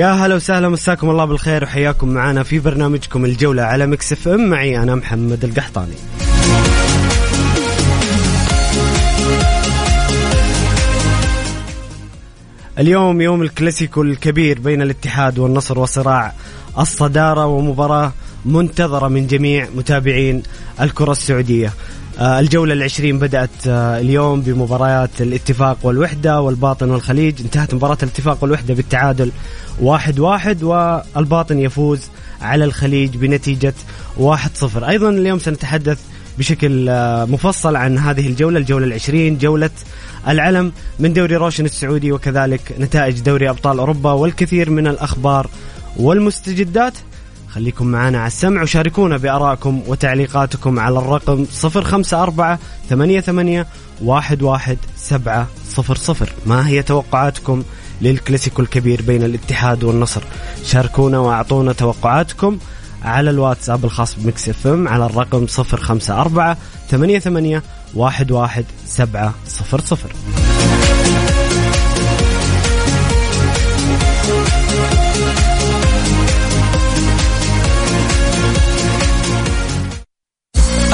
يا هلا وسهلا مساكم الله بالخير وحياكم معنا في برنامجكم الجولة على Mix FM. معي أنا محمد القحطاني. اليوم يوم الكلاسيكو الكبير بين الاتحاد والنصر وصراع الصدارة ومباراة منتظرة من جميع متابعين الكرة السعودية. الجولة العشرين بدأت آه، اليوم بمباريات الاتفاق والوحدة والباطن والخليج. انتهت مباراة الاتفاق والوحدة بالتعادل واحد واحد والباطن يفوز على الخليج بنتيجة واحد صفر. أيضا اليوم سنتحدث بشكل آه، مفصل عن هذه الجولة الجولة العشرين جولة العلم من دوري روشن السعودي وكذلك نتائج دوري أبطال أوروبا والكثير من الأخبار والمستجدات. خليكم معنا على السمع وشاركونا بآرائكم وتعليقاتكم على الرقم 054 88 11700 ما هي توقعاتكم للكلاسيكو الكبير بين الاتحاد والنصر؟ شاركونا وأعطونا توقعاتكم على الواتساب الخاص ب Mix FM على الرقم 054 88 11700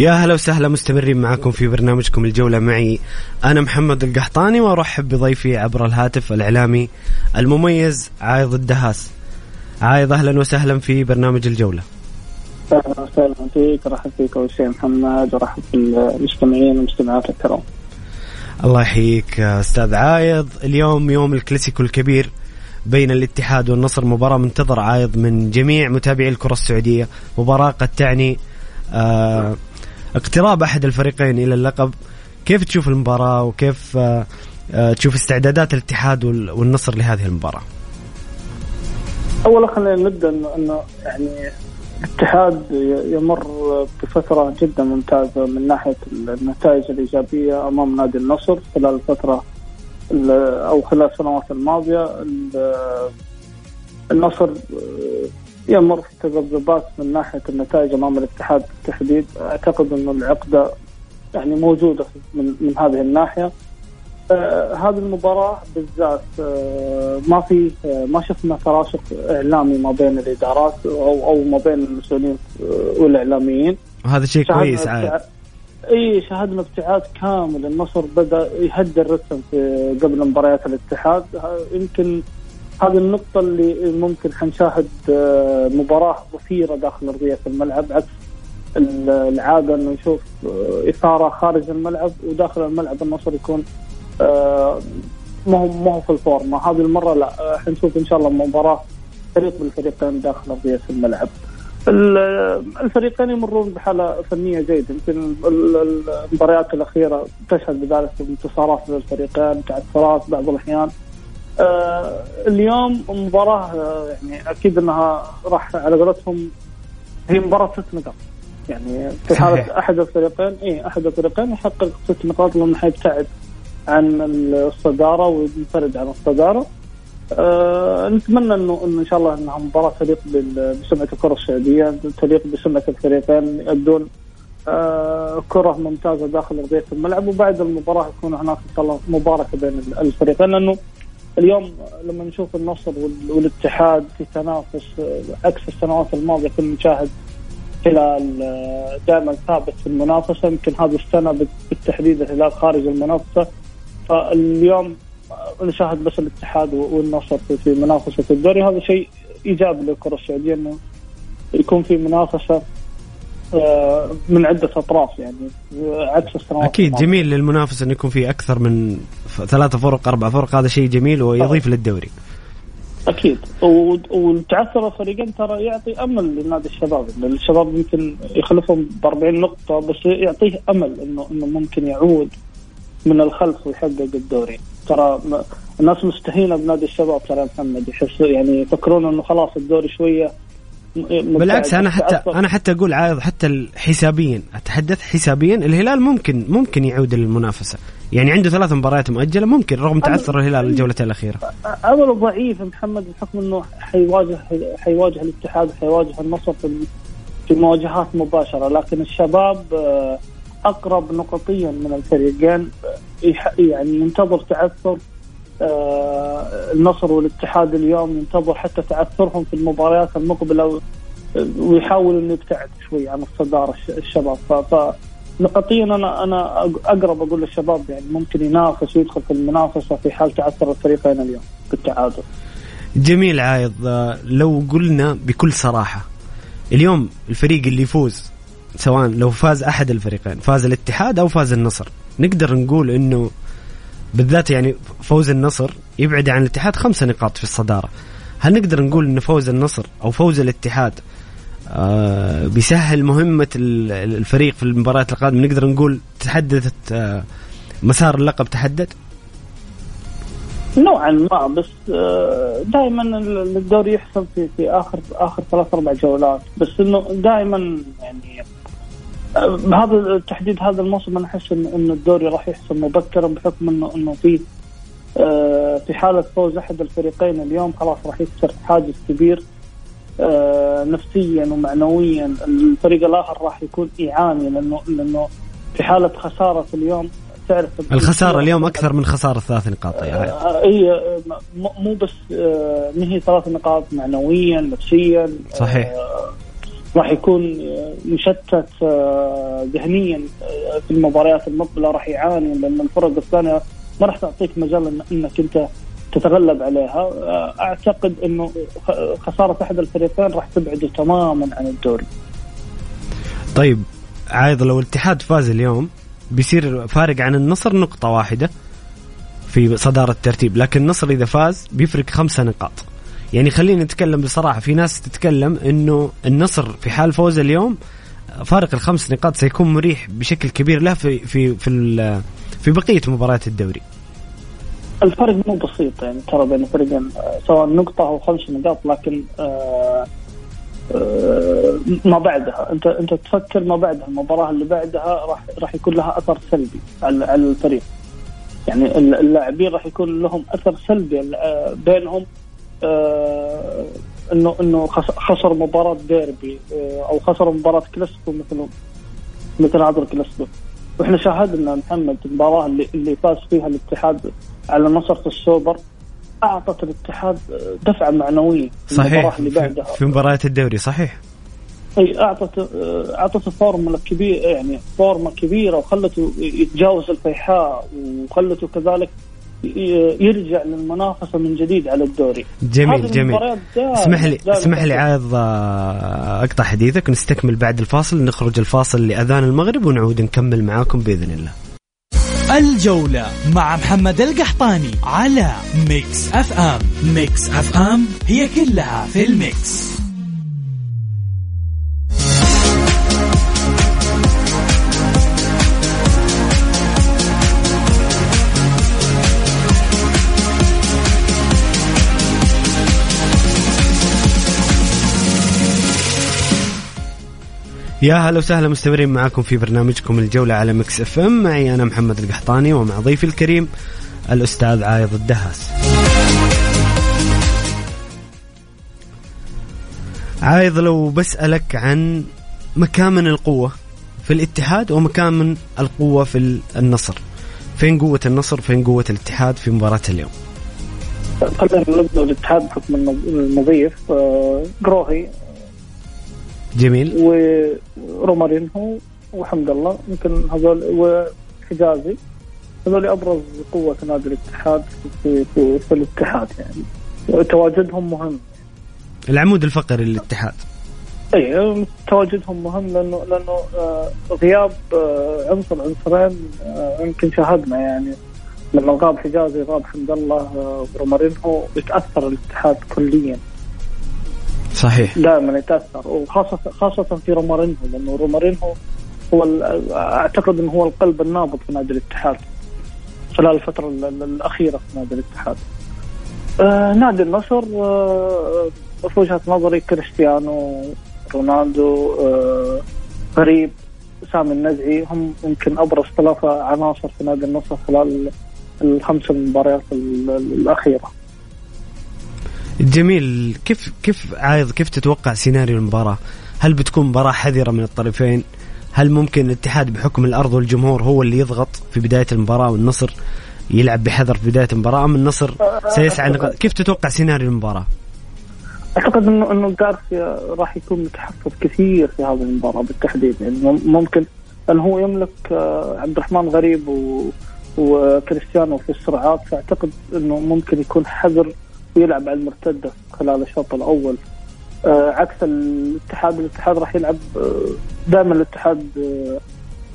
يا هلا وسهلا مستمرين معكم في برنامجكم الجولة معي. أنا محمد القحطاني وأرحب بضيفي عبر الهاتف الإعلامي المميز عايض الدهاس. عايض أهلا وسهلا في برنامج الجولة. أهلا وسهلا فيك أرحب فيك أول شيء محمد ورحب بالمستمعين والمستمعات الكرام. الله يحييك أستاذ عايض. اليوم يوم الكلاسيكو الكبير بين الاتحاد والنصر. مباراة منتظرة عايض من جميع متابعي الكرة السعودية. مباراة قد تعني آه اقتراب أحد الفريقين إلى اللقب كيف تشوف المباراة وكيف آه، آه، تشوف استعدادات الاتحاد والنصر لهذه المباراة؟ أولا خلينا نبدأ انه يعني الاتحاد يمر بفترة جدا ممتازة من ناحية النتائج الإيجابية أمام نادي النصر خلال الفترة أو خلال السنوات الماضية النصر يمر في تذبذبات من ناحية النتائج أمام الاتحاد بالتحديد. أعتقد انه العقدة يعني موجودة من من هذه الناحية. آه هذه المباراة بالذات آه ما في آه ما شفنا تراشق إعلامي ما بين الإدارات أو أو ما بين المسؤولين آه والإعلاميين. وهذا شيء كويس عاد. إي شاهدنا ابتعاد كامل. النصر بدأ يهدي الرتم في قبل مباريات الاتحاد. يمكن هذه النقطة اللي ممكن حنشاهد آه، مباراة مثيرة داخل أرضية الملعب عكس العادة إنه نشوف آه، إثارة خارج الملعب وداخل الملعب النصر يكون آه، ما هو ما هو في الفورمة. هذه المرة لا حنشوف إن شاء الله مباراة فريق بالفريقين داخل أرضية الملعب. الفريقين يمرون بحالة فنية جيدة. يمكن المباريات الأخيرة تشهد بذلك انتصارات للفريقين تعثرات بعض الأحيان. اليوم مباراة آه يعني أكيد إنها راح على قولتهم هي مباراة ست نقاط. يعني في حالة أحد الفريقين اي أحد الفريقين يحقق ست نقاط لأنه حيبتعد عن الصدارة وينفرد عن الصدارة. أه نتمنى انه إنه إن شاء الله إنها مباراة تليق بسمعة الكرة السعوديه تليق بسمعة الفريقين يؤدون أه كرة ممتازة داخل ارضيه الملعب وبعد المباراة يكون هناك ان شاء الله مباركة بين الفريقين لأنه اليوم لما نشوف النصر والاتحاد في تنافس عكس السنوات الماضية كنا نشاهد هلال آه، دائما ثابت في المنافسة يمكن هذه السنة بالتحديد الهلال خارج المنافسة. فاليوم نشاهد بس الاتحاد والنصر في منافسة الدوري. هذا شيء إيجابي للكرة السعودية إنه يكون في منافسة. آه، من عدة أطراف يعني عكس السنوات أكيد جميل للمنافسه انه يكون في أكثر من ثلاثة فرق أربع فرق هذا شيء جميل ويضيف أه. للدوري. أكيد. والتعثر الفريقين ترى يعطي أمل لنادي الشباب. لأن الشباب يمكن يخلفهم ب 40 نقطة بس يعطيه أمل انه إنه ممكن يعود من الخلف ويحقق الدوري. ترى الناس مستهينة بنادي الشباب ترى محمد يحس يعني يفكرون إنه خلاص الدوري شوية بالعكس أنا حتى أنا حتى أقول عايض حتى حسابيا أتحدث حسابيا الهلال ممكن ممكن يعود للمنافسة. يعني عنده ثلاث مباريات مؤجلة ممكن رغم تعثر الهلال الجولة الأخيرة. امله ضعيف محمد بحكم إنه حيواجه حيواجه الاتحاد حيواجه النصر في في مواجهات مباشرة. لكن الشباب آه، أقرب نقطيا من الفريقين يعني ينتظر تعثر. آه، النصر والاتحاد اليوم ينتظر حتى تعثرهم في المباريات المقبلة ويحاول إنه يبتعد شوي عن الصدارة الشباب ف نقطيا أنا أنا أقرب أقول للشباب يعني ممكن ينافس ويدخل في المنافسة في حال تعثر الفريقين اليوم بالتعادل. جميل عايض لو قلنا بكل صراحة اليوم الفريق اللي يفوز سواء لو فاز أحد الفريقين فاز الاتحاد أو فاز النصر نقدر نقول إنه بالذات يعني فوز النصر يبعد عن الاتحاد خمسة نقاط في الصدارة. هل نقدر نقول إن فوز النصر أو فوز الاتحاد آه بيسهل مهمة الفريق في المباريات القادمة؟ نقدر نقول تحددت آه مسار اللقب تحدد؟ نوعا ما بس آه، دائما الدوري يحسم في في اخر آخر ثلاث أربع جولات. بس إنه دائما يعني بهذا تحديد هذا الموسم أنا أحس انه الدوري راح يحسم مبكرا بحكم انه إنه في آه، في حالة فوز أحد الفريقين اليوم خلاص راح يكسر حاجز كبير آه، نفسيا ومعنويا. الفريق الآخر راح يكون يعاني لأنه لأنه في حالة خسارة اليوم تعرف الخسارة اليوم أكثر من خسارة ثلاث نقاط يعني. هي مو بس ما هي ثلاث نقاط معنويا نفسيا صحيح. راح يكون مشتت آه، ذهنيا آه، في المباريات المقبلة راح يعاني لأن الفرق الثانية ما راح تعطيك مجال إنك أنت تتغلب عليها. آه، أعتقد إنه خسارة أحد الفريقين راح تبعده تماما عن الدوري. طيب عايض لو الاتحاد فاز اليوم بيصير فارق عن النصر نقطة واحدة في صدارة الترتيب لكن النصر إذا فاز بيفرق خمسة نقاط. يعني خلينا نتكلم بصراحة. في ناس تتكلم إنه النصر في حال فوز اليوم فارق الخمس نقاط سيكون مريح بشكل كبير له في في في في بقية مباريات الدوري. الفرق مو بسيط يعني ترى بين الفريقين سواء نقطة أو خمس نقاط لكن آه آه ما بعدها. أنت أنت تفكر ما بعدها. المباراة اللي بعدها راح راح يكون لها أثر سلبي على الفريق. يعني اللاعبين راح يكون لهم أثر سلبي آه، بينهم انه إنه خسر مباراة ديربي آه أو خسر مباراة كلاسيكو مثل مثل هذا الكلاسيكو وإحنا شاهدنا محمد المباراة اللي, اللي فاز فيها الاتحاد على النصر في السوبر أعطت الاتحاد دفعه معنويه في صحيح. اللي بعدها. في مباريات الدوري صحيح. أي أعطت اعطته فورمولا كبيره يعني فورمة كبيرة وخلته يتجاوز الفيحاء وخلته كذلك يرجع للمنافسة من جديد على الدوري. جميل جميل. اسمح لي اسمح لي عايض آه، أقطع حديثك ونستكمل بعد الفاصل. نخرج الفاصل لأذان المغرب ونعود نكمل معاكم بإذن الله. الجولة مع محمد القحطاني على Mix FM. Mix FM هي كلها في ال mix. يا هلا وسهلا مستمرين معاكم في برنامجكم الجولة على Mix FM. معي أنا محمد القحطاني ومع ضيفي الكريم الأستاذ عايض الدهاس. عايض لو بسألك عن مكامن القوة في الاتحاد ومكامن القوة في النصر. فين قوة النصر فين قوة الاتحاد في مباراة اليوم؟ خلينا نبدا الاتحاد بحكم المضيف آه، قروهي جميل. ورومارينهو وحمد الله يمكن هذول وحجازي. هذول أبرز قوة نادي الاتحاد في, في, في الاتحاد يعني. تواجدهم مهم. العمود الفقري للاتحاد. اي تواجدهم مهم لأنه لأنه آه غياب آه عنصر عنصرين آه يمكن شاهدنا يعني. لما غاب حجازي غاب حمد الله آه رومارينهو يتاثر الاتحاد كليا. صحيح دائما يتأثر وخاصه خاصة في رومارينهو لأنه رومارينهو هو أعتقد إنه هو القلب النابض في نادي الاتحاد خلال الفترة الأخيرة في نادي الاتحاد. آه نادي النصر آه في وجهة نظري كريستيانو رونالدو آه غريب سامي النزعي هم يمكن أبرز ثلاثة عناصر في نادي النصر خلال الخمس مباريات الأخيرة. جميل كيف كيف عايض كيف تتوقع سيناريو المباراة؟ هل بتكون مباراة حذرة من الطرفين؟ هل ممكن الاتحاد بحكم الأرض والجمهور هو اللي يضغط في بداية المباراة والنصر يلعب بحذر في بداية المباراة أم النصر سيسعى كيف تتوقع سيناريو المباراة؟ أعتقد انه إنه جارسيا راح يكون متحفظ كثير في هذه المباراة بالتحديد يعني ممكن لأنه هو يملك آه، عبد الرحمن غريب وكريستيانو في السرعات فأعتقد إنه ممكن يكون حذر ويلعب على المرتدة خلال الشوط الأول. آه عكس الاتحاد الاتحاد راح يلعب آه دائما الاتحاد آه,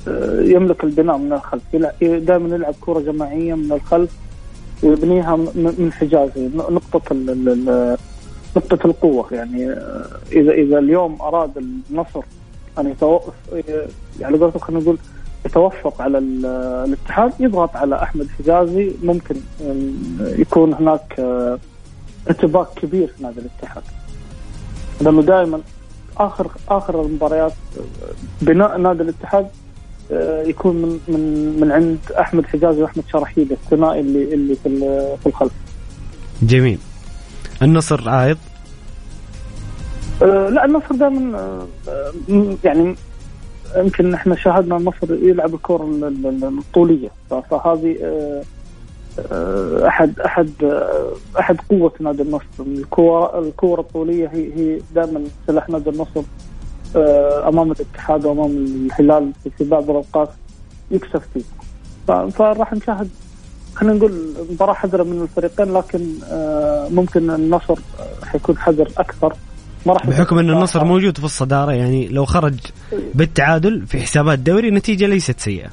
آه، يملك البناء من الخلف. دائما يلعب كرة جماعية من الخلف ويبنيها من حجازي نقطة نقطة القوة. يعني إذا إذا اليوم أراد النصر أن يتوقف يعني قولتهم خلينا نقول يتوفق على الاتحاد يضغط على أحمد حجازي. ممكن يكون هناك ارتباك كبير في نادي الاتحاد لأنه دائما اخر آخر المباريات بناء نادي الاتحاد آه، يكون من من من عند أحمد حجازي وأحمد شرحيل الثنائي اللي اللي في في الخلف. جميل. النصر عايض؟ أه لا النصر دائما أه يعني يمكن إحنا شاهدنا النصر يلعب الكرة الطولية فهذه آه، احد احد آه، أحد قوة نادي النصر. الكوره الكورة الطولية هي هي دائما سلاح نادي النصر آه، أمام الاتحاد وأمام الهلال في بعض الأوقات يكسب فيه. فراح نشاهد خلينا نقول مباراة حذرة من الفريقين لكن ممكن النصر حيكون حذر أكثر. ما راح بحكم أن النصر موجود في الصدارة يعني لو خرج بالتعادل في حسابات الدوري نتيجة ليست سيئة.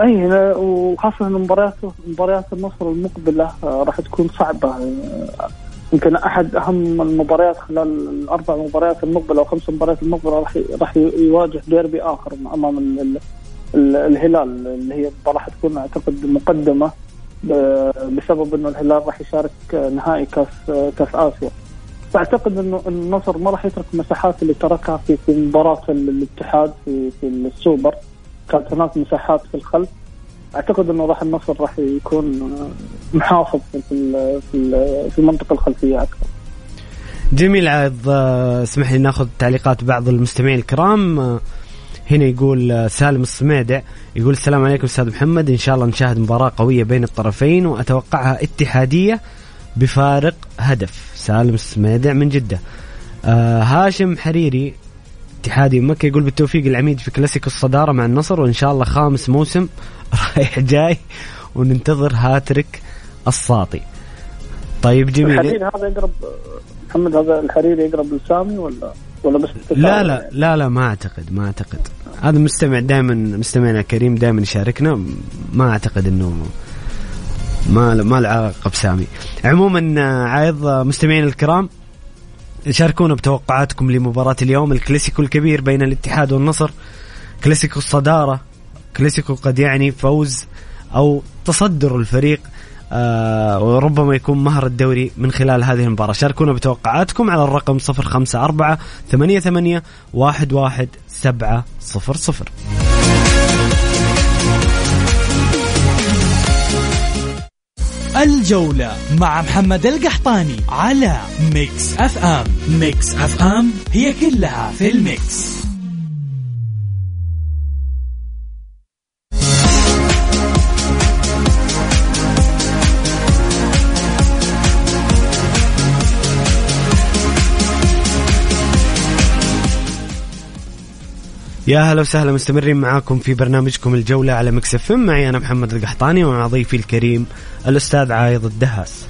أي وخاصة إن مباريات مباريات النصر المقبلة آه، راح تكون صعبة. آه، يمكن أحد أهم المباريات خلال الأربع مباريات المقبلة أو خمس مباريات المقبلة راح راح يواجه ديربي آخر أمام ال ال ال الهلال اللي هي راح تكون أعتقد مقدمة بسبب إنه الهلال راح يشارك نهائي كاس كاس آسيا. فاعتقد إنه النصر ما راح يترك المساحات اللي تركها في في مباراة الاتحاد في في السوبر. كانت مساحات في الخلف. أعتقد انه راح النصر راح يكون محافظ في في في المنطقة الخلفية أكثر. جميل عاد اسمح لي ناخذ تعليقات بعض المستمعين الكرام. هنا يقول آه، سالم الصميدع يقول السلام عليكم أستاذ محمد. إن شاء الله نشاهد مباراة قوية بين الطرفين وأتوقعها اتحادية بفارق هدف. سالم الصميدع من جدة. آه هاشم حريري اتحادي. مكة يقول بالتوفيق العميد في كلاسيكو الصدارة مع النصر وإن شاء الله خامس موسم رايح جاي وننتظر هاتريك الساطي. طيب جميل. الحريري هذا يقرب محمد هذا الحريري يقرب لسامي ولا ولا بس لا لا لا لا ما أعتقد ما أعتقد. هذا مستمع دائما مستمعنا الكريم دائما يشاركنا. ما أعتقد إنه ما ما له علاقة بسامي. عموما آه، عايض آه، مستمعين الكرام شاركونا بتوقعاتكم لمباراة اليوم الكلاسيكو الكبير بين الاتحاد والنصر كلاسيكو الصدارة كلاسيكو قد يعني فوز أو تصدر الفريق آه وربما يكون مهر الدوري من خلال هذه المباراة. شاركونا بتوقعاتكم على الرقم 054 88 11 الجولة مع محمد القحطاني على Mix FM Mix FM هي كلها في ال mix. يا هلا وسهلا مستمرين معاكم في برنامجكم الجولة على Mix FM معي أنا محمد القحطاني ومع ضيفي الكريم الأستاذ عايض الدهاس.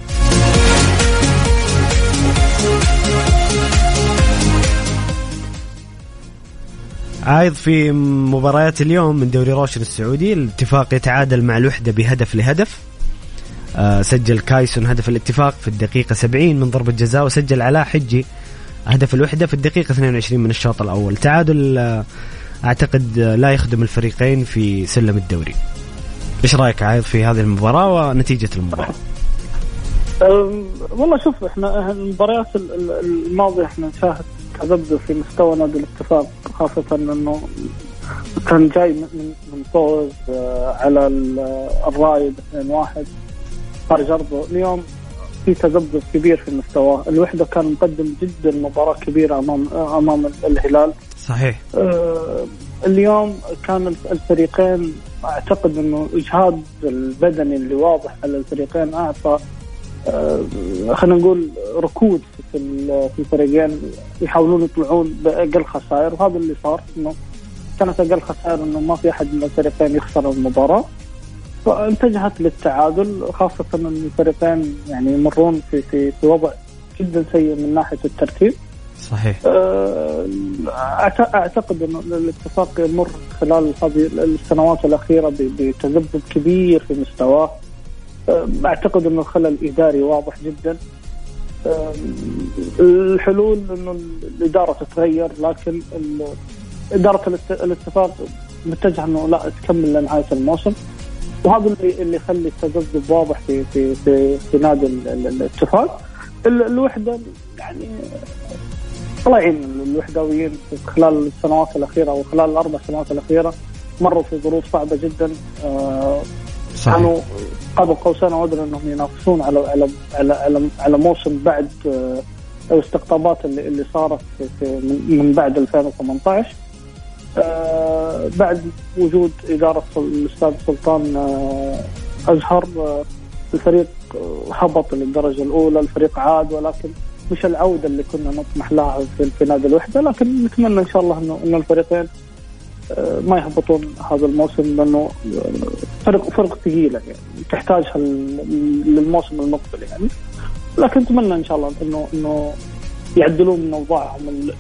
عايض في مباريات اليوم من دوري روشن السعودي الاتفاق يتعادل مع الوحدة بهدف لهدف. آه سجل كايسون هدف الاتفاق في الدقيقة 70 من ضربة جزاء وسجل علاء حجي هدف الوحدة في الدقيقة 22 من الشوط الأول. تعادل آه أعتقد لا يخدم الفريقين في سلم الدوري. إيش رأيك عايض في هذه المباراة ونتيجة المباراة؟ والله شوف إحنا المباريات الماضية إحنا نشاهد تذبذب في مستوى نادي الاتفاق خاصة إنه كان جاي من من فوز آه، على الرائد 2-1 خارج ارضه اليوم في تذبذب كبير في مستواه، الوحدة كان مقدم جدا مباراة كبيرة امام أمام الهلال. صحيح. آه اليوم كان الفريقين أعتقد إنه اجهاد البدني اللي واضح على الفريقين اعطى آه خلينا نقول ركود في في الفريقين يحاولون يطلعون بأقل خسائر وهذا اللي صار إنه كانت أقل خسائر إنه ما في أحد من الفريقين يخسر المباراة. فاتجهت للتعادل خاصة إن الفريقين يعني يمرون في في في وضع جدا سيء من ناحية الترتيب. صحيح. آه، أعتقد إنه الاتفاق يمر خلال هذه السنوات الأخيرة بتذبذب كبير في مستواه. آه، أعتقد إنه الخلل الاداري واضح جدا. آه، الحلول إنه الإدارة تتغير لكن إدارة الاتفاق متجهه إنه لا تكمل لنهاية الموسم. وهذا اللي اللي يخلي التذبذب واضح في في في, في نادي الاتفاق. الوحدة يعني الله يعين الوحدويين خلال السنوات الأخيرة أو خلال الأربع سنوات الأخيرة مروا في ظروف صعبة جدا آه، صحيح. كانوا قاب قوسين أو أنهم ينافسون على على على على, على موسم بعد آه، الاستقطابات اللي اللي صارت في, في من بعد 2018 آه بعد وجود إدارة الأستاذ سلطان آه أزهر آه الفريق هبط للدرجة الأولى الفريق عاد ولكن مش العودة اللي كنا نطمح لها في, في نادي الوحدة لكن نتمنى إن شاء الله انه إنه الفريقين آه، ما يهبطون هذا الموسم لأنه آه، فرق فرق ثقيلة يعني تحتاجها للموسم المقبل يعني. لكن نتمنى إن شاء الله انه إنه يعدلون من أوضاعهم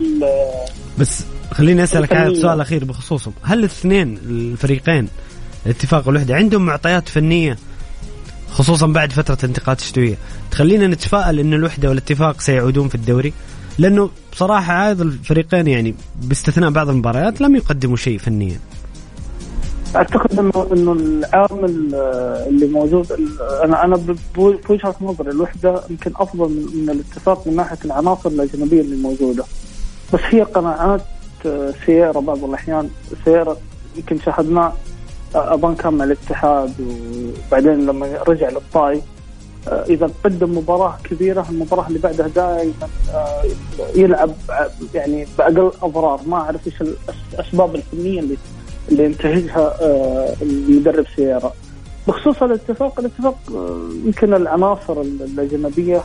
بس خليني أسألك على سؤال أخير بخصوصهم. هل الاثنين الفريقين الاتفاق والوحده عندهم معطيات فنية خصوصا بعد فترة انتقالات الشتوية. تخلينا نتفائل إن الوحدة والاتفاق سيعودون في الدوري لأنه بصراحة عاد الفريقين يعني باستثناء بعض المباريات لم يقدموا شيء فنيا. أعتقد انه إنه العامل اللي موجود أنا أنا بوجهة نظري الوحدة يمكن أفضل من, الاتفاق من ناحية العناصر الأجنبية اللي موجودة. بس هي قناعات سيارة بعض الأحيان سيارة يمكن شاهدناه ابان كان مع الاتحاد وبعدين لما رجع للطائي آه، إذا قدم مباراة كبيرة المباراة اللي بعدها دائما آه، يلعب يعني بأقل أضرار. ما أعرف إيش الأسباب الفنية اللي اللي ينتهجها آه، المدرب سيارة. بخصوص الاتفاق الاتفاق يمكن العناصر الأجنبية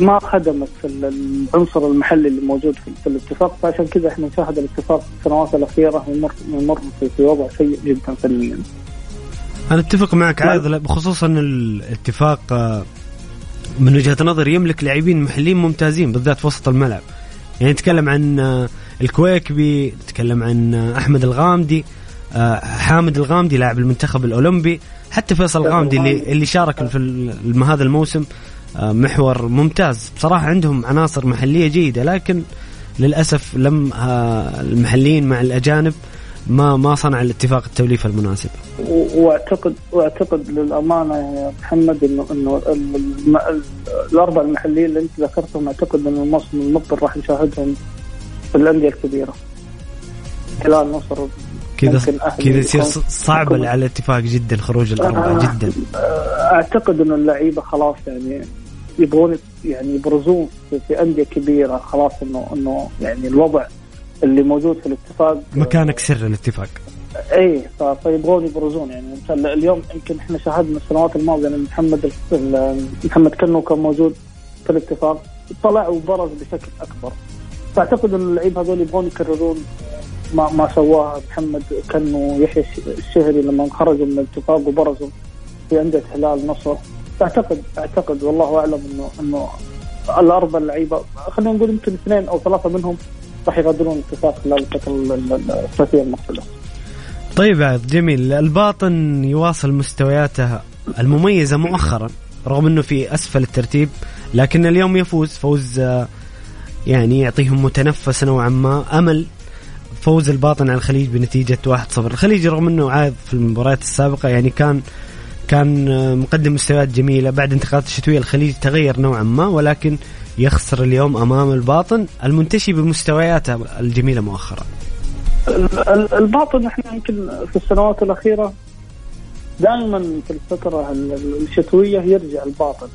ما خدمت في العنصر المحلي اللي موجود في الاتفاق فعشان كذا إحنا نشاهد الاتفاق في السنوات الأخيرة يمر يمر في وضع سيء جدا فنيا. أنا أتفق معك عادل بخصوص ان الاتفاق آه، من وجهة نظري يملك لاعبين محليين ممتازين بالذات في وسط الملعب. يعني نتكلم عن آه، الكويكبي نتكلم عن آه، أحمد الغامدي حامد الغامدي لاعب المنتخب الأولمبي حتى فيصل الغامدي اللي اللي شارك في هذا الموسم. محور ممتاز بصراحة عندهم عناصر محلية جيدة لكن للأسف لم المحليين مع الأجانب ما ما صنع الاتفاق التوليفه المناسبه. واعتقد واعتقد للأمانة يا محمد إنه إنه الأربع المحليين اللي أنت ذكرتهم أعتقد إنه الموسم المقبل راح نشاهدهم في الأندية الكبيرة. هلال نصر كذا كذا يصير صعب على الاتفاق جدا خروج الاربعه آه جدا. أعتقد إنه اللعيبة خلاص يعني يبغون يعني يبرزون في, أندية كبيرة خلاص انه إنه يعني الوضع اللي موجود في الاتفاق مكانك سر الاتفاق. اي فيبغون يبرزون يعني. مثلا اليوم يمكن إحنا شاهدنا السنوات الماضية إن محمد محمد كنو كان موجود في الاتفاق طلع وبرز بشكل أكبر. فأعتقد إن اللعيبة هذول يبغون يكررون ما ما سواه محمد كنو يحيى الشهري لما خرجوا من الاتفاق وبرزوا في انديه هلال نصر اعتقد أعتقد والله أعلم انه إنه الأربع لعيبه خلينا نقول يمكن اثنين أو ثلاثة منهم راح يغادرون الاتفاق خلال الفترة الثلاثيه المقبلة. طيب عاد جميل الباطن يواصل مستوياته المميزة مؤخرا رغم إنه في أسفل الترتيب لكن اليوم يفوز فوز آه، يعني يعطيهم متنفس نوعا ما أمل فوز الباطن على الخليج بنتيجة 1-0 الخليج رغم إنه عاد في المباريات السابقة يعني كان كان مقدم مستويات جميلة بعد انتقالات الشتوية الخليج تغير نوعا ما ولكن يخسر اليوم أمام الباطن المنتشي بمستوياته الجميلة مؤخرا. الباطن إحنا يمكن في السنوات الأخيرة دائما في الفترة الشتوية يرجع الباطن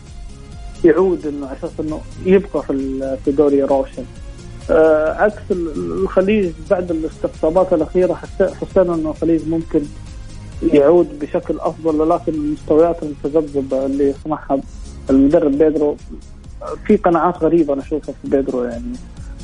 يعود إنه أساس إنه يبقى في في دوري روشن. آه عكس الخليج بعد الاستقطابات الأخيرة حسينا إنه الخليج ممكن يعود بشكل أفضل ولكن المستويات المتذبذبه اللي يصنعها المدرب بيدرو في قناعات غريبة أنا أشوفها في بيدرو يعني.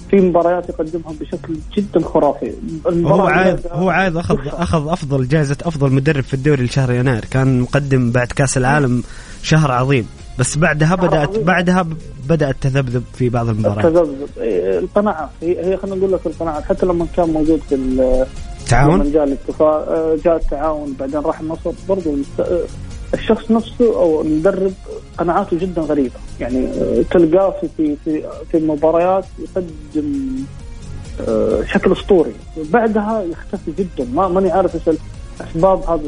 في مباريات يقدمها بشكل جدا خرافي. هو عايز هو عايز اخذ أخذ أفضل جائزة أفضل مدرب في الدوري لشهر يناير. كان مقدم بعد كأس العالم شهر عظيم. بس بعدها بدات بعدها بدأت تذبذب في بعض المباريات. التذبذب إيه، القناعات هي, هي خلينا نقول لك القناعات حتى لما كان موجود في التعاون جاء الاتفاق آه، جاء التعاون بعدين راح النصر برضه الشخص نفسه أو المدرب قناعاته جدا غريبة. يعني آه، تلقاه في في في, في المباريات يقدم آه، شكل أسطوري. بعدها يختفي جدا. ما ماني عارف إيش اسباب هذا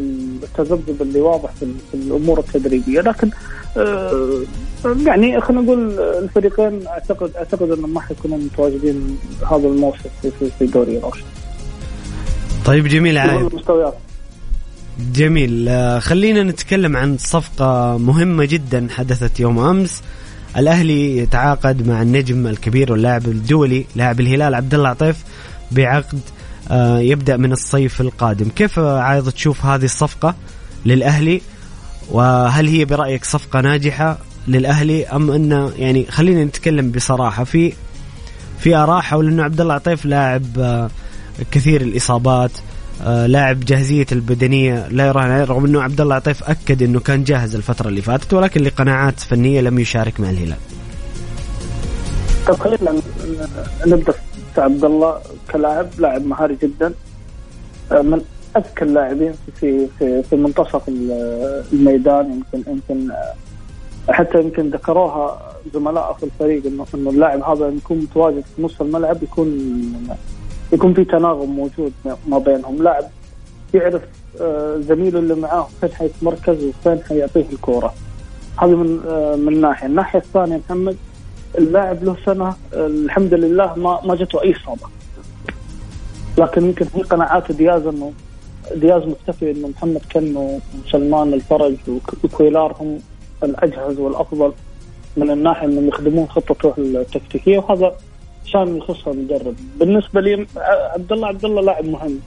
التذبذب اللي واضح في, الأمور التدريبية. لكن آه، يعني خلينا نقول الفريقين اعتقد أعتقد إنهم ما حيكونوا متواجدين هذا الموسم في في دوري روشن طيب جميل عايد المستويات جميل. آه، خلينا نتكلم عن صفقة مهمة جدا حدثت يوم أمس. الأهلي يتعاقد مع النجم الكبير واللاعب الدولي لاعب الهلال عبد الله عطيف بعقد يبدأ من الصيف القادم. كيف عايز تشوف هذه الصفقة للأهلي؟ وهل هي برأيك صفقة ناجحة للأهلي؟ أم أن يعني خلينا نتكلم بصراحة. في في آراء حول أنه عبد الله عطيف لاعب آه، كثير الإصابات آه، لاعب جاهزية البدنية لا يراهن عليه رغم أنه عبد الله عطيف أكد أنه كان جاهز الفترة اللي فاتت ولكن لقناعات فنية لم يشارك مع الهلال. طيب خلينا نبدأ عبد الله كلاعب لاعب مهاري جدا. آه، من أذكى اللاعبين في في في منتصف الميدان. يمكن يمكن آه، حتى يمكن ذكروها زملاء في الفريق انه إنه اللاعب هذا يكون متواجد في نص الملعب يكون يكون في تناغم موجود ما بينهم. لاعب يعرف آه، زميله اللي معاه فين حيتمركز وفين حيعطيه الكورة. هذه من من ناحية، الناحية الثانية محمد اللاعب له سنة الحمد لله ما ما جته اي إصابة. لكن يمكن في قناعات دياز انه دياز مكتفي إنه محمد كنو وسلمان الفرج وكويلار هم الأجهز والأفضل من الناحية إنهم يخدمون خطته التكتيكية وهذا شان يخص المدرب. بالنسبة لي عبد الله عبد الله لاعب مهم.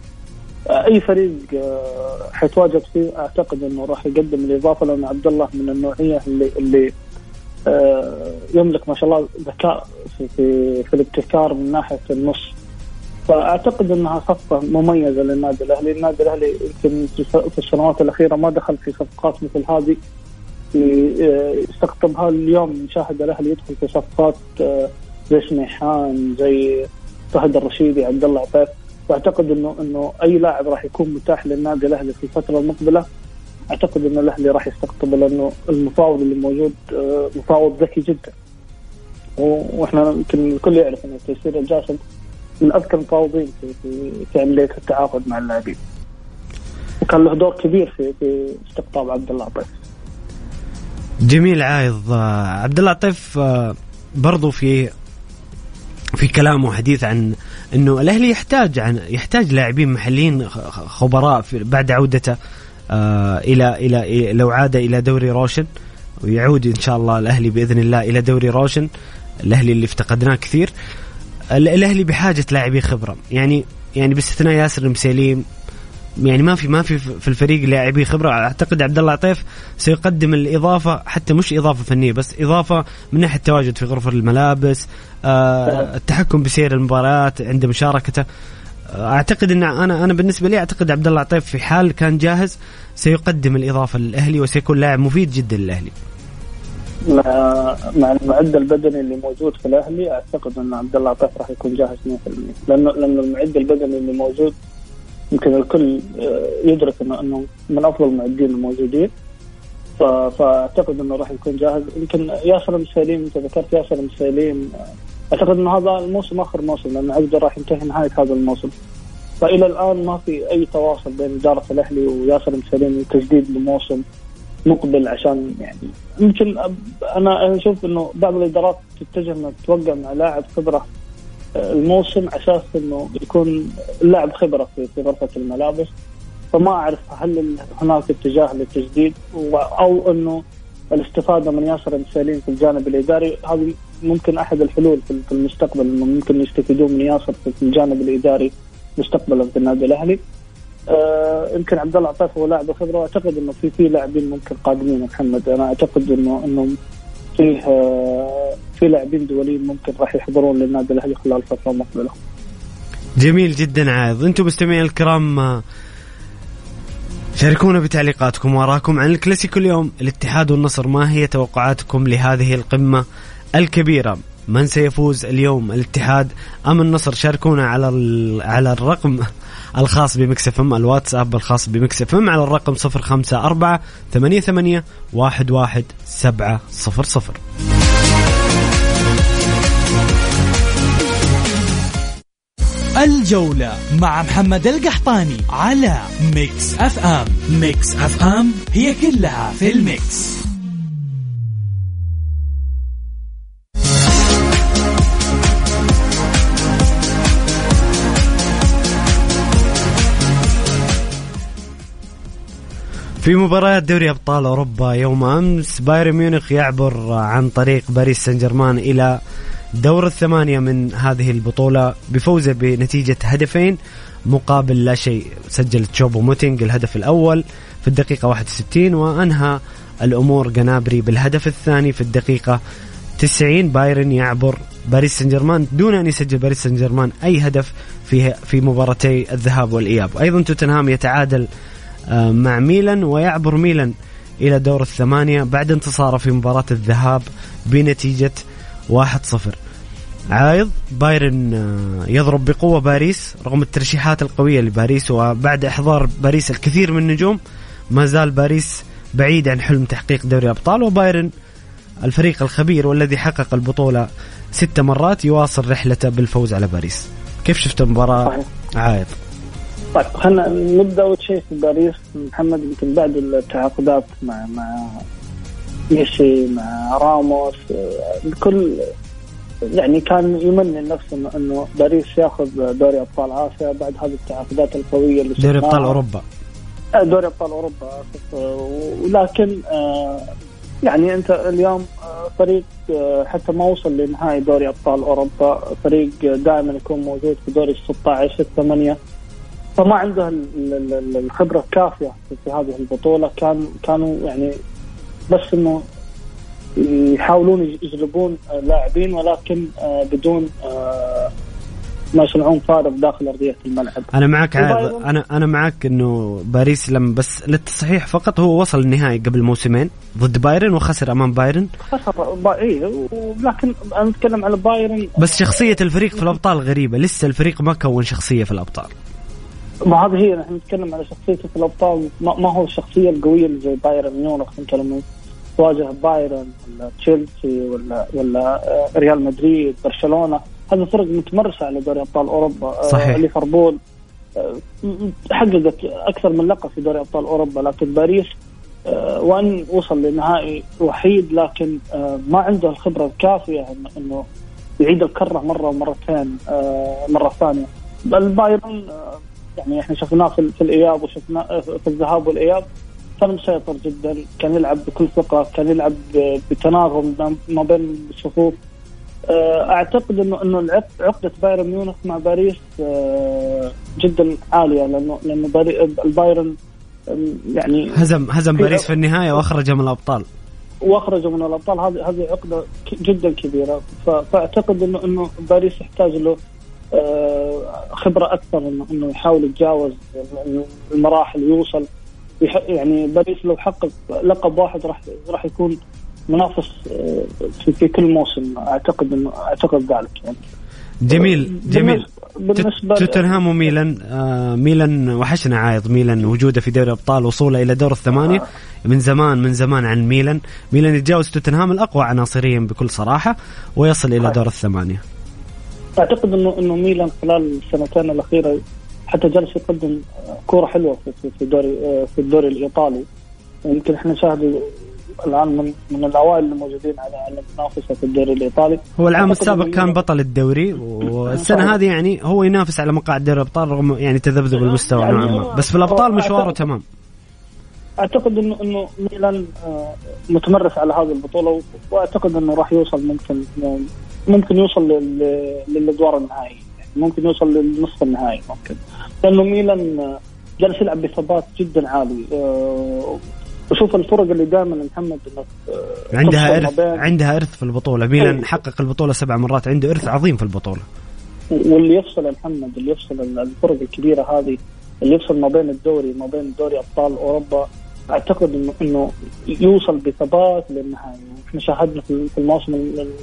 أي فريق آه، حيتواجد فيه أعتقد إنه راح يقدم الإضافة لأن عبد الله من النوعية اللي اللي يملك ما شاء الله ذكاء في في, في الابتكار من ناحية النص. فأعتقد إنها صفقة مميزة للنادي الأهلي، النادي الأهلي يمكن في السنوات الأخيرة ما دخل في صفقات مثل هذه. يستقطبها اليوم نشاهد الأهلي يدخل في صفقات زي سميحان زي فهد الرشيدي عبد الله عطيف واعتقد انه إنه أي لاعب راح يكون متاح للنادي الأهلي في الفترة المقبلة. أعتقد إن الأهلي راح يستقطبه لأنه المفاوض اللي موجود آه، مفاوض ذكي جدا. وإحنا يمكن الكل يعرف ان تيسير الجاسم من أذكى المفاوضين في في, في عمليه التعاقد مع اللاعبين. وكان له دور كبير في في استقطاب عبد الله عطيف. جميل عايض. آه، عبد الله عطيف آه، برضو في في كلام وحديث عن إنه الأهلي يحتاج عن يحتاج لاعبين محليين خبراء في بعد عودته. آه إلى إلى لو عاد إلى دوري روشن ويعود إن شاء الله الأهلي بإذن الله إلى دوري روشن. الأهلي اللي افتقدناه كثير. الأهلي بحاجة لاعبين خبرة. يعني يعني باستثناء ياسر المسيليم يعني ما في ما في في الفريق لاعبي خبرة. أعتقد عبد الله عطيف سيقدم الإضافة حتى مش إضافة فنية بس إضافة من ناحية التواجد في غرف الملابس آه التحكم بسير المباريات عند مشاركته. أعتقد إن أنا أنا بالنسبة لي أعتقد عبد الله عطيف في حال كان جاهز سيقدم الإضافة للأهلي وسيكون لاعب مفيد جدا للأهلي. مع مع المعد البدني اللي موجود في الأهلي أعتقد إن عبد الله عطيف راح يكون جاهز 100% لأنه لأنه المعد البدني اللي موجود يمكن الكل آه، يدرك انه من أفضل المعدين الموجودين. فأعتقد إنه راح يكون جاهز. يمكن ياسر المسيليم أنت ذكرت ياسر المسيليم آه، أعتقد انه هذا الموسم آخر موسم لأن عقده راح ينتهي نهاية هذا الموسم. فإلى الآن ما في أي تواصل بين إدارة الأهلي وياسر المسيليم لتجديد لموسم مقبل عشان يعني يمكن أنا أشوف إنه بعض الإدارات تتجه إنها توقع مع لاعب خبرة الموسم على أساس إنه يكون اللاعب خبرة في, في غرفة الملابس. فما أعرف هل هناك اتجاه للتجديد أو إنه الاستفادة من ياسر المسالين في الجانب الإداري هذه ممكن أحد الحلول في المستقبل إنه ممكن يستفيدون من ياسر في الجانب الإداري مستقبلا في النادي الأهلي. آه يمكن عبد الله عطيف هو لاعب خبره وأعتقد إنه في في لاعبين ممكن قادمين محمد أنا أعتقد انه إنه فيه آه في لاعبين دوليين ممكن راح يحضرون للنادي الأهلي خلال الفترة المقبله. جميل جدا عايض، أنتم مستمعين الكرام آه، شاركونا بتعليقاتكم وراكم عن الكلاسيكو اليوم الاتحاد والنصر ما هي توقعاتكم لهذه القمة الكبيرة. من سيفوز اليوم الاتحاد أم النصر؟ شاركونا على على الرقم الخاص ب Mix FM الواتساب الخاص ب Mix FM على الرقم 054 88 11700 الجولة مع محمد القحطاني على Mix FM. Mix FM هي كلها في ال mix. في مباريات دوري أبطال أوروبا يوم أمس بايرن ميونخ يعبر عن طريق باريس سان جيرمان إلى دور الثمانية من هذه البطولة بفوزه بنتيجة هدفين مقابل لا شيء سجل تشوبو موتينج الهدف الأول في الدقيقة 61 وأنهى الأمور جنابري بالهدف الثاني في الدقيقة 90 بايرن يعبر باريس سان جيرمان دون أن يسجل باريس سان جيرمان أي هدف في في مباراتي الذهاب والإياب، أيضا توتنهام يتعادل مع ميلان ويعبر ميلان إلى دور الثمانية بعد انتصاره في مباراة الذهاب بنتيجة 1-0 عايض بايرن آه، يضرب بقوة باريس رغم الترشيحات القوية لباريس وبعد إحضار باريس الكثير من النجوم ما زال باريس بعيد عن حلم تحقيق دوري أبطال وبايرن الفريق الخبير والذي حقق البطولة ست مرات يواصل رحلته بالفوز على باريس. كيف شفت المباراة؟ عايض. طيب خلينا نبدأ. أول شيء في باريس محمد يمكن بعد التعاقدات مع مع ميسي مع راموس الكل يعني كان يمني نفسه انه باريس ياخذ دوري أبطال آسيا بعد هذه التعاقدات القوية اللي دوري أبطال أوروبا. آه، دوري أبطال أوروبا ولكن آه يعني أنت اليوم آه، فريق حتى ما وصل لنهائي دوري أبطال أوروبا فريق دائما يكون موجود في دوري ال 16 الثمانيه فما عنده ال- ال- ال- الخبرة الكافية في- هذه البطولة. كان كانوا يعني بس إنه يحاولون يجلبون لاعبين ولكن آه، بدون آه، ما يصنعون فارق داخل أرضية الملعب. أنا معك البايرن- أنا أنا معك إنه باريس لم بس للتصحيح فقط هو وصل النهائي قبل موسمين ضد بايرن وخسر أمام بايرن. خسر با- إيه لكن أنا أتكلم على بايرن. بس شخصية الفريق في الأبطال غريبة. لسه الفريق ما كون شخصية في الأبطال. ما هذه هي نحن نتكلم على شخصيته في الأبطال. ما, ما هو الشخصية القوية اللي زي بايرن ميونخ؟ أنت لما تواجه بايرن ولا تشيلسي ولا ولا آه، ريال مدريد برشلونة هذه فرق متمرسة على دوري أبطال أوروبا. آه، صحيح. ليفربول آه، حققت أكثر من لقب في دوري أبطال أوروبا لكن باريس وأن وصل لنهائي وحيد لكن ما عنده الخبرة الكافية انه يعيد الكرة مرة ومرتين مرة ثانية. البايرن يعني إحنا شفناه في, في الإياب وشفناه آه، في الذهاب والإياب. كان مسيطر جدا كان يلعب بكل ثقة كان يلعب بتناغم ما- بين الصفوف. آه، أعتقد انه إنه عقدة بايرن ميونخ مع باريس آه، جدا عالية لأنه لأنه البايرن يعني هزم هزم باريس في النهاية وأخرجه من الأبطال. واخرجوا من الأبطال. هذه هذه عقدة جدا كبيرة. فأعتقد انه إنه باريس يحتاج له خبرة أكثر انه يحاول يتجاوز المراحل ويوصل يح- يعني باريس لو حقق لقب واحد راح راح يكون منافس آه، في, في كل موسم أعتقد انه أعتقد ذلك يعني. جميل جميل. بالنسبة توتنهام وميلان آه ميلان وحشنا عايض. ميلان وجوده في دوري الأبطال وصوله إلى دور الثمانية. من زمان من زمان عن ميلان. ميلان يتجاوز توتنهام الأقوى عناصريا بكل صراحة ويصل إلى دور الثمانية. اعتقد انه إنه ميلان خلال السنتين الأخيرة حتى جالس يقدم كورة حلوة في في- الدوري في الدوري الإيطالي. يمكن إحنا نشاهد الآن من من الأوائل الموجودين على على المنافسة في الدوري الإيطالي. هو العام السابق كان بطل الدوري والسنة صحيح. هذه يعني هو ينافس على مقاعد دوري الأبطال رغم يعني تذبذب المستوى يعني نوعا ما. بس في الأبطال مشواره تمام. أعتقد انه إنه ميلان آه، متمرس على هذه البطولة وأعتقد إنه راح يوصل ممكن ممكن يوصل لل- للادوار النهائية. يعني ممكن يوصل للنصف النهائي. ممكن. لأنه ميلان آه، جالس يلعب بثبات جدا عالي. آه، وشوف الفرق اللي دائما محمد آه، عندها ارث عندها إرث في البطولة. ميلان أي. حقق البطولة سبع مرات. عنده إرث عظيم في البطولة. واللي يفصل محمد اللي يفصل الفرق الكبيرة هذه اللي يفصل ما بين الدوري ما بين دوري أبطال أوروبا أعتقد انه إنه يوصل بثبات للنهائي. إحنا شاهدنا في في المواسم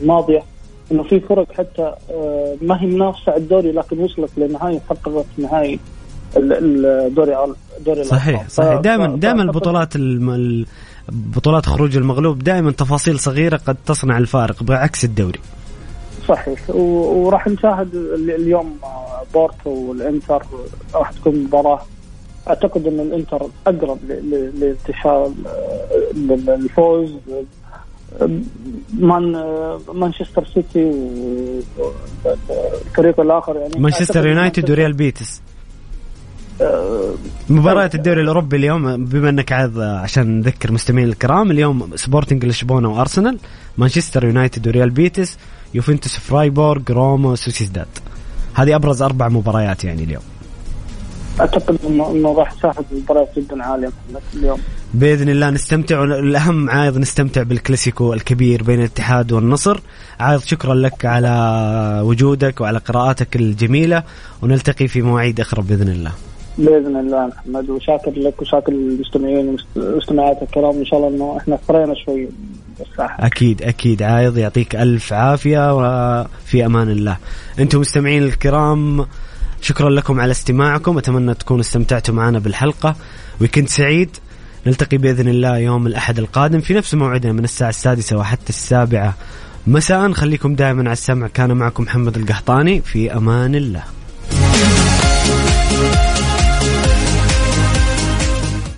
الماضيه إنه في فرق حتى آه، ما هي منافسة على الدوري لكن وصلت للنهائي حققت نهائي ال- الدوري دوري صحيح. صحيح. دائما دائما البطولات الم... بطولات خروج المغلوب دائما تفاصيل صغيرة قد تصنع الفارق بعكس الدوري. صحيح. وراح نشاهد ال- اليوم آه، بورتو والإنتر راح تكون مباراة. أعتقد إن الإنتر أقرب ل- ل- لانتشار لل- الفوز آه، مان مانشستر سيتي والفريق الآخر يعني. مانشستر يونايتد وريال بيتس آه، مباريات الدوري الأوروبي اليوم بما أنك عايض عشان نذكر مستمعين الكرام اليوم سبورتنج لشبونة وأرسنال مانشستر يونايتد وريال بيتس يوفنتوس فرايبورغ روما وسوسيداد هذه أبرز أربع مباريات يعني اليوم. أعتقد انه راح نشاهد مباريات جدا عاليه اليوم. بإذن الله نستمتع والأهم عايض نستمتع بالكلاسيكو الكبير بين الاتحاد والنصر. عايض شكرا لك على وجودك وعلى قراءاتك الجميلة ونلتقي في مواعيد أخرى بإذن الله. بإذن الله محمد وشاكر لك وشاكر المستمعين ومستمعات الكرام. إن شاء الله إنه إحنا فرينا شوي. بالساحه أكيد أكيد. عايض يعطيك ألف عافية وفي أمان الله. أنتم مستمعين الكرام شكرا لكم على استماعكم. أتمنى تكونوا استمتعتوا معنا بالحلقة. ويكند سعيد. نلتقي بإذن الله يوم الأحد القادم في نفس موعدنا من الساعة السادسة وحتى السابعة. مساء خليكم دائما على السمع. كان معكم محمد القحطاني. في أمان الله.